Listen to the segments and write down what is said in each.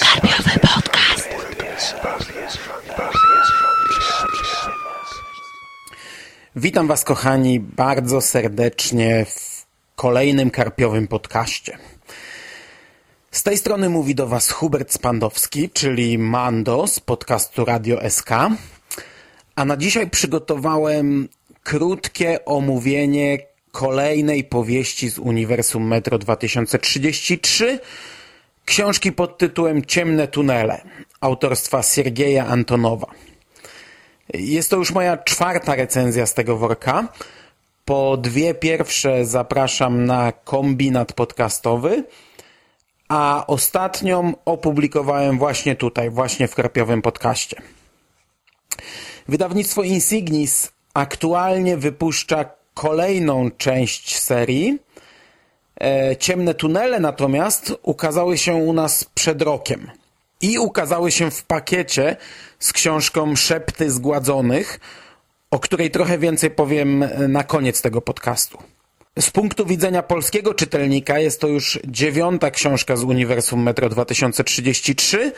Karpiowy podcast. Witam Was, kochani, bardzo serdecznie w kolejnym karpiowym podcaście. Z tej strony mówi do Was Hubert Spandowski, czyli Mando z podcastu Radio SK. A na dzisiaj przygotowałem krótkie omówienie kolejnej powieści z Uniwersum Metro 2033, książki pod tytułem Ciemne tunele, autorstwa Siergieja Antonowa. Jest to już moja czwarta recenzja z tego worka. Po dwie pierwsze zapraszam na kombinat podcastowy, a ostatnią opublikowałem właśnie tutaj, właśnie w Krapiowym Podcaście. Wydawnictwo Insignis aktualnie wypuszcza kolejną część serii. E, Ciemne tunele natomiast ukazały się u nas przed rokiem i ukazały się w pakiecie z książką Szepty Zgładzonych, o której trochę więcej powiem na koniec tego podcastu. Z punktu widzenia polskiego czytelnika jest to już dziewiąta książka z Uniwersum Metro 2033,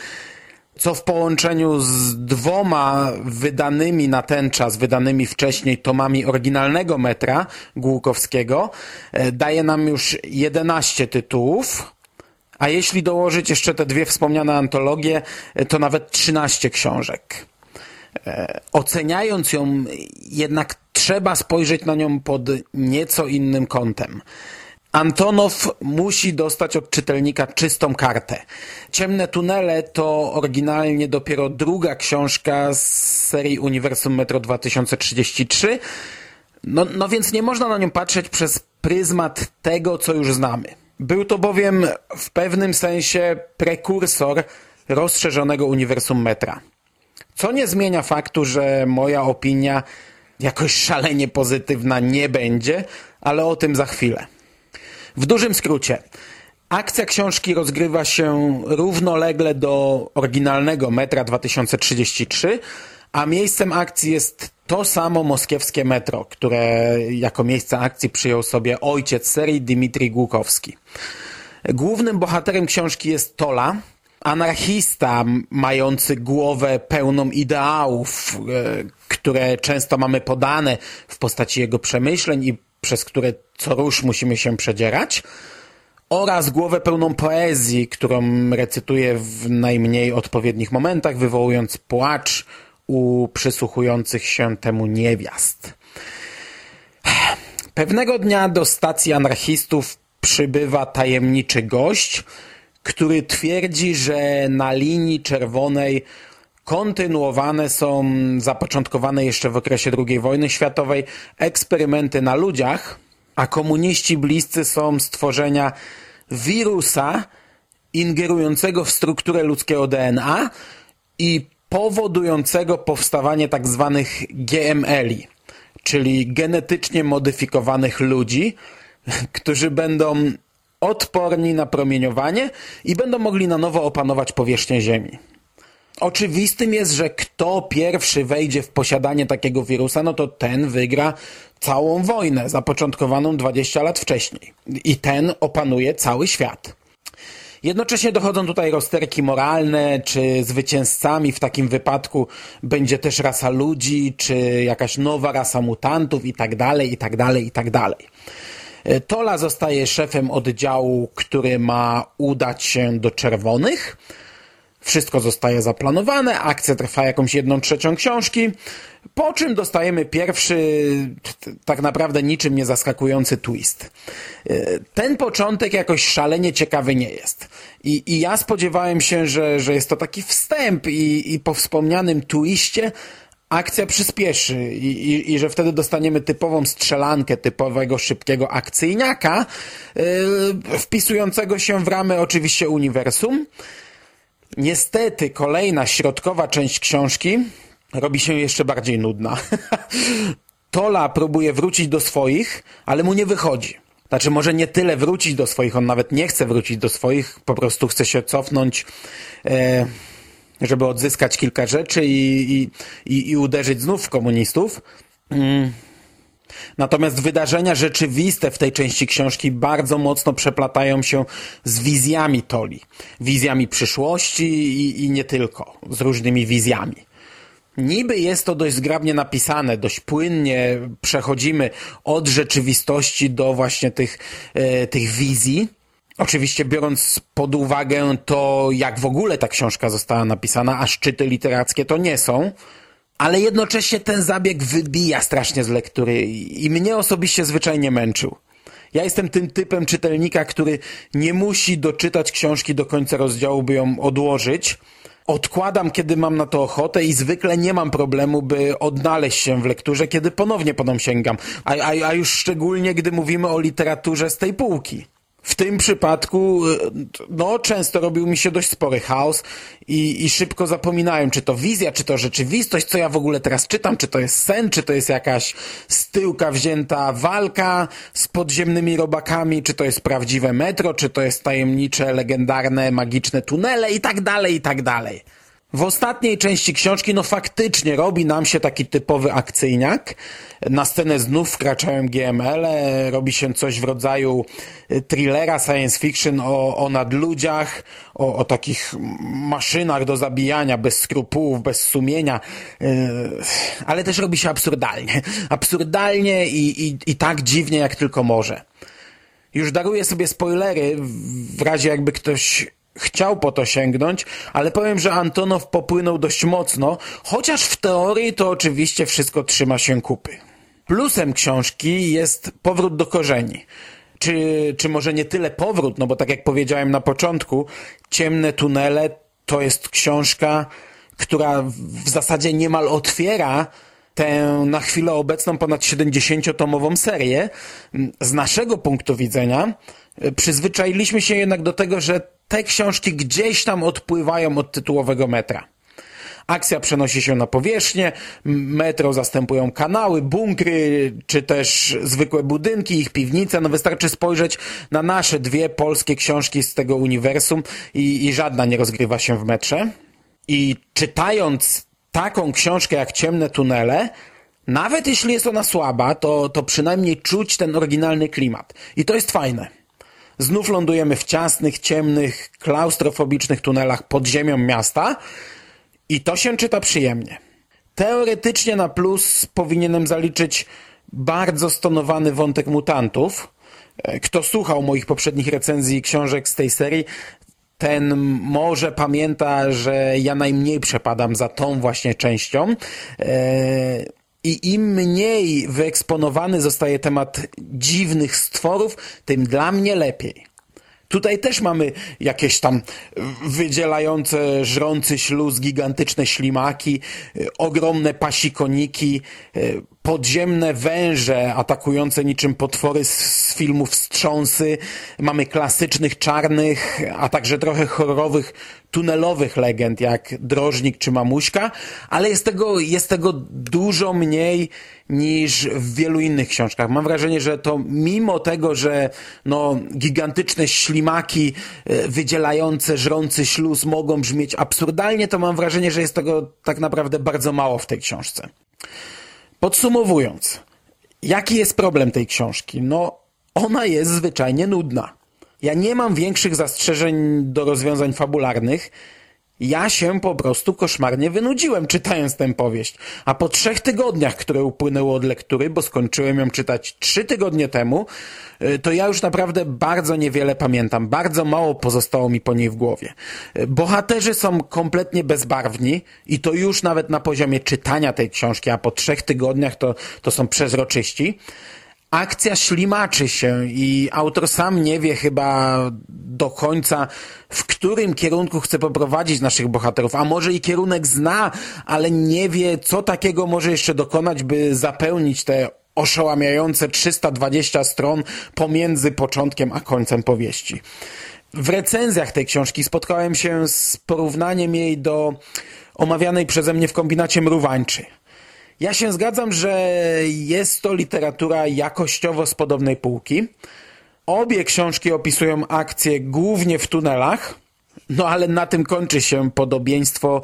co w połączeniu z dwoma wydanymi na ten czas, wydanymi wcześniej tomami oryginalnego metra Głukowskiego, e, daje nam już 11 tytułów, a jeśli dołożyć jeszcze te dwie wspomniane antologie, e, to nawet 13 książek. E, oceniając ją, jednak trzeba spojrzeć na nią pod nieco innym kątem. Antonow musi dostać od czytelnika czystą kartę. Ciemne tunele to oryginalnie dopiero druga książka z serii Uniwersum Metro 2033. No, no więc nie można na nią patrzeć przez pryzmat tego, co już znamy. Był to bowiem w pewnym sensie prekursor rozszerzonego Uniwersum Metra. Co nie zmienia faktu, że moja opinia jakoś szalenie pozytywna nie będzie, ale o tym za chwilę. W dużym skrócie, akcja książki rozgrywa się równolegle do oryginalnego metra 2033, a miejscem akcji jest to samo moskiewskie metro, które jako miejsce akcji przyjął sobie ojciec serii Dmitrij Głukowski. Głównym bohaterem książki jest Tola, anarchista mający głowę pełną ideałów, e, które często mamy podane w postaci jego przemyśleń i przez które co rusz musimy się przedzierać, oraz głowę pełną poezji, którą recytuje w najmniej odpowiednich momentach, wywołując płacz u przysłuchujących się temu niewiast. Pewnego dnia do stacji anarchistów przybywa tajemniczy gość, który twierdzi, że na linii czerwonej kontynuowane są zapoczątkowane jeszcze w okresie II wojny światowej eksperymenty na ludziach, a komuniści bliscy są stworzenia wirusa ingerującego w strukturę ludzkiego DNA i powodującego powstawanie tak zwanych GML-i, czyli genetycznie modyfikowanych ludzi, którzy będą odporni na promieniowanie i będą mogli na nowo opanować powierzchnię Ziemi. Oczywistym jest, że kto pierwszy wejdzie w posiadanie takiego wirusa, no to ten wygra całą wojnę zapoczątkowaną 20 lat wcześniej. I ten opanuje cały świat. Jednocześnie dochodzą tutaj rozterki moralne, czy zwycięzcami w takim wypadku będzie też rasa ludzi, czy jakaś nowa rasa mutantów i tak dalej, i tak dalej, i tak dalej. Tola zostaje szefem oddziału, który ma udać się do czerwonych. Wszystko zostaje zaplanowane, akcja trwa jakąś jedną trzecią książki, po czym dostajemy pierwszy, tak naprawdę niczym nie zaskakujący twist. Ten początek jakoś szalenie ciekawy nie jest. I, i ja spodziewałem się, że, że jest to taki wstęp i, i po wspomnianym twiście akcja przyspieszy i, i, i, że wtedy dostaniemy typową strzelankę, typowego szybkiego akcyjniaka, yy, wpisującego się w ramy oczywiście uniwersum. Niestety kolejna środkowa część książki robi się jeszcze bardziej nudna. Tola próbuje wrócić do swoich, ale mu nie wychodzi. Znaczy może nie tyle wrócić do swoich, on nawet nie chce wrócić do swoich, po prostu chce się cofnąć, e, żeby odzyskać kilka rzeczy i, i, i, uderzyć znów w komunistów. Mm. Natomiast wydarzenia rzeczywiste w tej części książki bardzo mocno przeplatają się z wizjami Toli. Wizjami przyszłości i, i nie tylko, z różnymi wizjami. Niby jest to dość zgrabnie napisane, dość płynnie przechodzimy od rzeczywistości do właśnie tych, e, tych wizji. Oczywiście biorąc pod uwagę to, jak w ogóle ta książka została napisana, a szczyty literackie to nie są, ale jednocześnie ten zabieg wybija strasznie z lektury i mnie osobiście zwyczajnie męczył. Ja jestem tym typem czytelnika, który nie musi doczytać książki do końca rozdziału, by ją odłożyć. Odkładam, kiedy mam na to ochotę i zwykle nie mam problemu, by odnaleźć się w lekturze, kiedy ponownie po nią sięgam. A, a, a już szczególnie, gdy mówimy o literaturze z tej półki. W tym przypadku, y, no, często robił mi się dość spory chaos i, i szybko zapominałem, czy to wizja, czy to rzeczywistość, co ja w ogóle teraz czytam, czy to jest sen, czy to jest jakaś z tyłka wzięta walka z podziemnymi robakami, czy to jest prawdziwe metro, czy to jest tajemnicze, legendarne, magiczne tunele i tak dalej, i tak dalej. W ostatniej części książki, no faktycznie robi nam się taki typowy akcyjniak. Na scenę znów wkraczają GML, -e, robi się coś w rodzaju y, thrillera science fiction o, o nadludziach, o, o takich maszynach do zabijania, bez skrupułów, bez sumienia, yy, ale też robi się absurdalnie. Absurdalnie i, i, i tak dziwnie, jak tylko może. Już daruję sobie spoilery, w razie jakby ktoś chciał po to sięgnąć, ale powiem, że Antonow popłynął dość mocno, chociaż w teorii to oczywiście wszystko trzyma się kupy. Plusem książki jest powrót do korzeni. Czy, czy może nie tyle powrót, no bo tak jak powiedziałem na początku, Ciemne tunele to jest książka, która w zasadzie niemal otwiera tę na chwilę obecną ponad 70-tomową serię. Z naszego punktu widzenia przyzwyczailiśmy się jednak do tego, że te książki gdzieś tam odpływają od tytułowego metra. Akcja przenosi się na powierzchnię, metro zastępują kanały, bunkry, czy też zwykłe budynki, ich piwnice. No wystarczy spojrzeć na nasze dwie polskie książki z tego uniwersum i, i żadna nie rozgrywa się w metrze. I czytając taką książkę jak Ciemne Tunele, nawet jeśli jest ona słaba, to, to przynajmniej czuć ten oryginalny klimat. I to jest fajne. Znów lądujemy w ciasnych, ciemnych, klaustrofobicznych tunelach pod ziemią miasta i to się czyta przyjemnie. Teoretycznie na plus powinienem zaliczyć bardzo stonowany wątek mutantów. E, kto słuchał moich poprzednich recenzji książek z tej serii, ten może pamięta, że ja najmniej przepadam za tą właśnie częścią. Eee, i im mniej wyeksponowany zostaje temat dziwnych stworów, tym dla mnie lepiej. Tutaj też mamy jakieś tam wydzielające żrący śluz gigantyczne ślimaki, ogromne pasikoniki, podziemne węże atakujące niczym potwory z filmów Wstrząsy. Mamy klasycznych czarnych, a także trochę horrorowych tunelowych legend jak Drożnik czy Mamuśka, ale jest tego, jest tego dużo mniej niż w wielu innych książkach. Mam wrażenie, że to mimo tego, że no, gigantyczne ślimaki e, wydzielające żrący śluz mogą brzmieć absurdalnie, to mam wrażenie, że jest tego tak naprawdę bardzo mało w tej książce. Podsumowując, jaki jest problem tej książki? No, ona jest zwyczajnie nudna. Ja nie mam większych zastrzeżeń do rozwiązań fabularnych. Ja się po prostu koszmarnie wynudziłem czytając tę powieść. A po trzech tygodniach, które upłynęły od lektury, bo skończyłem ją czytać trzy tygodnie temu, y, to ja już naprawdę bardzo niewiele pamiętam. Bardzo mało pozostało mi po niej w głowie. Y, bohaterzy są kompletnie bezbarwni i to już nawet na poziomie czytania tej książki, a po trzech tygodniach to, to są przezroczyści akcja ślimaczy się i autor sam nie wie chyba do końca, w którym kierunku chce poprowadzić naszych bohaterów, a może i kierunek zna, ale nie wie, co takiego może jeszcze dokonać, by zapełnić te oszałamiające 320 stron pomiędzy początkiem a końcem powieści. W recenzjach tej książki spotkałem się z porównaniem jej do omawianej przeze mnie w kombinacie Mruwańczy. Ja się zgadzam, że jest to literatura jakościowo z podobnej półki. Obie książki opisują akcje głównie w tunelach, no ale na tym kończy się podobieństwo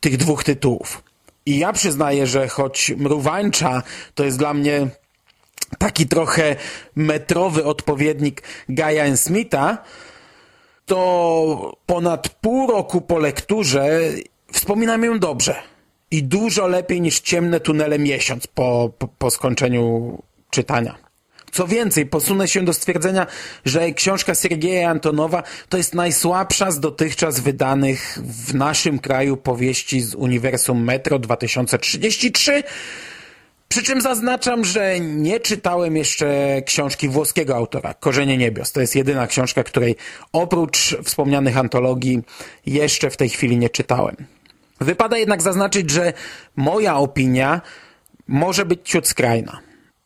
tych dwóch tytułów. I ja przyznaję, że choć Mruwańcza to jest dla mnie taki trochę metrowy odpowiednik Gaia Smitha, to ponad pół roku po lekturze wspominam ją dobrze. I dużo lepiej niż ciemne tunele miesiąc po, po, po skończeniu czytania. Co więcej, posunę się do stwierdzenia, że książka Sergieja Antonowa to jest najsłabsza z dotychczas wydanych w naszym kraju powieści z uniwersum Metro 2033, przy czym zaznaczam, że nie czytałem jeszcze książki włoskiego autora, Korzenie Niebios. To jest jedyna książka, której oprócz wspomnianych antologii jeszcze w tej chwili nie czytałem. Wypada jednak zaznaczyć, że moja opinia może być ciut skrajna.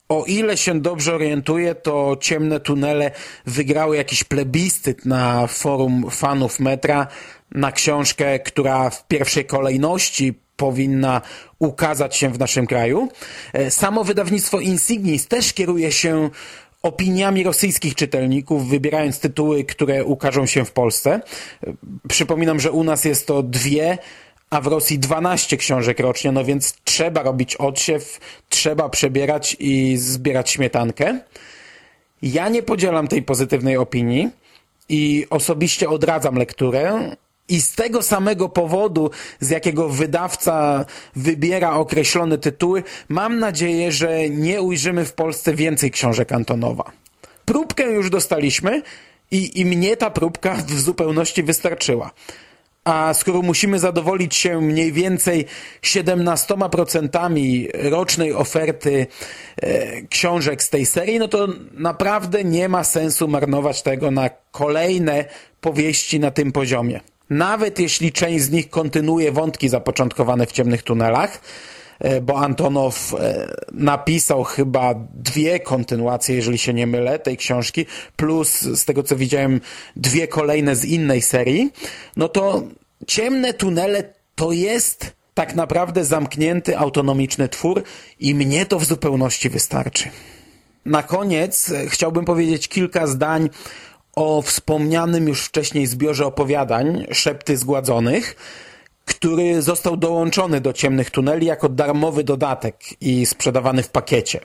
O ile się dobrze orientuję, to Ciemne Tunele wygrały jakiś plebiscyt na forum fanów metra na książkę, która w pierwszej kolejności powinna ukazać się w naszym kraju. E, samo wydawnictwo Insignis też kieruje się opiniami rosyjskich czytelników, wybierając tytuły, które ukażą się w Polsce. E, przypominam, że u nas jest to dwie, a w Rosji 12 książek rocznie, no więc trzeba robić odsiew, trzeba przebierać i zbierać śmietankę. Ja nie podzielam tej pozytywnej opinii i osobiście odradzam lekturę, i z tego samego powodu, z jakiego wydawca wybiera określone tytuły, mam nadzieję, że nie ujrzymy w Polsce więcej książek Antonowa. Próbkę już dostaliśmy i, i mnie ta próbka w zupełności wystarczyła. A skoro musimy zadowolić się mniej więcej 17% rocznej oferty e, książek z tej serii, no to naprawdę nie ma sensu marnować tego na kolejne powieści na tym poziomie. Nawet jeśli część z nich kontynuuje wątki zapoczątkowane w ciemnych tunelach, bo Antonow e, napisał chyba dwie kontynuacje, jeżeli się nie mylę, tej książki, plus z tego co widziałem dwie kolejne z innej serii, no to Ciemne tunele to jest tak naprawdę zamknięty, autonomiczny twór i mnie to w zupełności wystarczy. Na koniec e, chciałbym powiedzieć kilka zdań o wspomnianym już wcześniej zbiorze opowiadań Szepty Zgładzonych, który został dołączony do Ciemnych Tuneli jako darmowy dodatek i sprzedawany w pakiecie.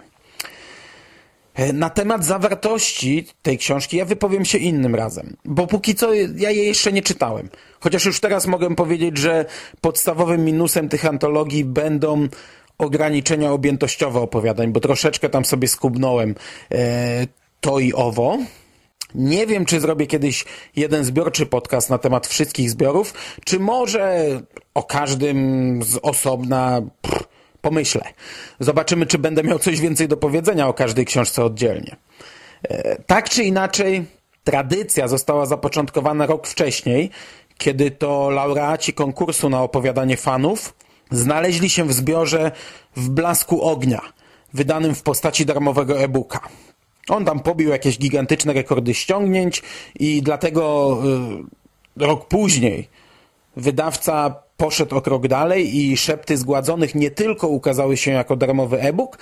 E, na temat zawartości tej książki ja wypowiem się innym razem, bo póki co ja jej jeszcze nie czytałem. Chociaż już teraz mogę powiedzieć, że podstawowym minusem tych antologii będą ograniczenia objętościowe opowiadań, bo troszeczkę tam sobie skubnąłem e, to i owo. Nie wiem, czy zrobię kiedyś jeden zbiorczy podcast na temat wszystkich zbiorów, czy może o każdym z osobna pff, pomyślę. Zobaczymy, czy będę miał coś więcej do powiedzenia o każdej książce oddzielnie. E, tak czy inaczej, tradycja została zapoczątkowana rok wcześniej, kiedy to laureaci konkursu na opowiadanie fanów znaleźli się w zbiorze w blasku ognia, wydanym w postaci darmowego e-booka. On tam pobił jakieś gigantyczne rekordy ściągnięć i dlatego y, rok później wydawca poszedł o krok dalej i Szepty Zgładzonych nie tylko ukazały się jako darmowy e-book,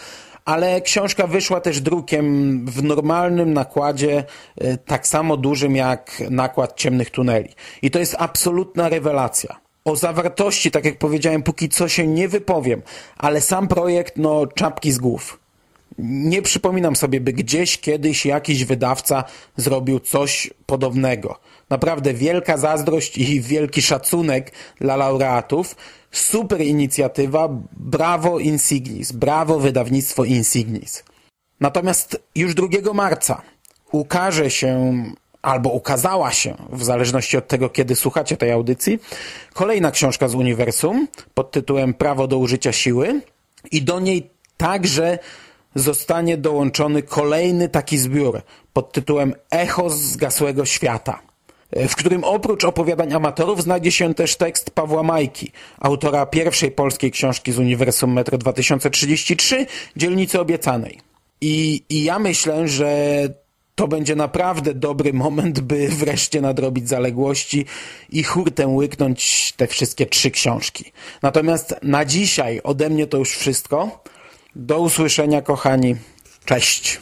ale książka wyszła też drukiem w normalnym nakładzie, y, tak samo dużym jak nakład Ciemnych Tuneli. I to jest absolutna rewelacja. O zawartości, tak jak powiedziałem, póki co się nie wypowiem, ale sam projekt, no, czapki z głów. Nie przypominam sobie, by gdzieś kiedyś jakiś wydawca zrobił coś podobnego. Naprawdę wielka zazdrość i wielki szacunek dla laureatów. Super inicjatywa, brawo Insignis, brawo wydawnictwo Insignis. Natomiast już 2 marca ukaże się albo ukazała się, w zależności od tego, kiedy słuchacie tej audycji, kolejna książka z uniwersum pod tytułem Prawo do użycia siły i do niej także zostanie dołączony kolejny taki zbiór pod tytułem Echo z zgasłego świata, w którym oprócz opowiadań amatorów znajdzie się też tekst Pawła Majki, autora pierwszej polskiej książki z Uniwersum Metro 2033, Dzielnicy Obiecanej. I, I ja myślę, że to będzie naprawdę dobry moment, by wreszcie nadrobić zaległości i hurtem łyknąć te wszystkie trzy książki. Natomiast na dzisiaj ode mnie to już wszystko. Do usłyszenia, kochani. Cześć.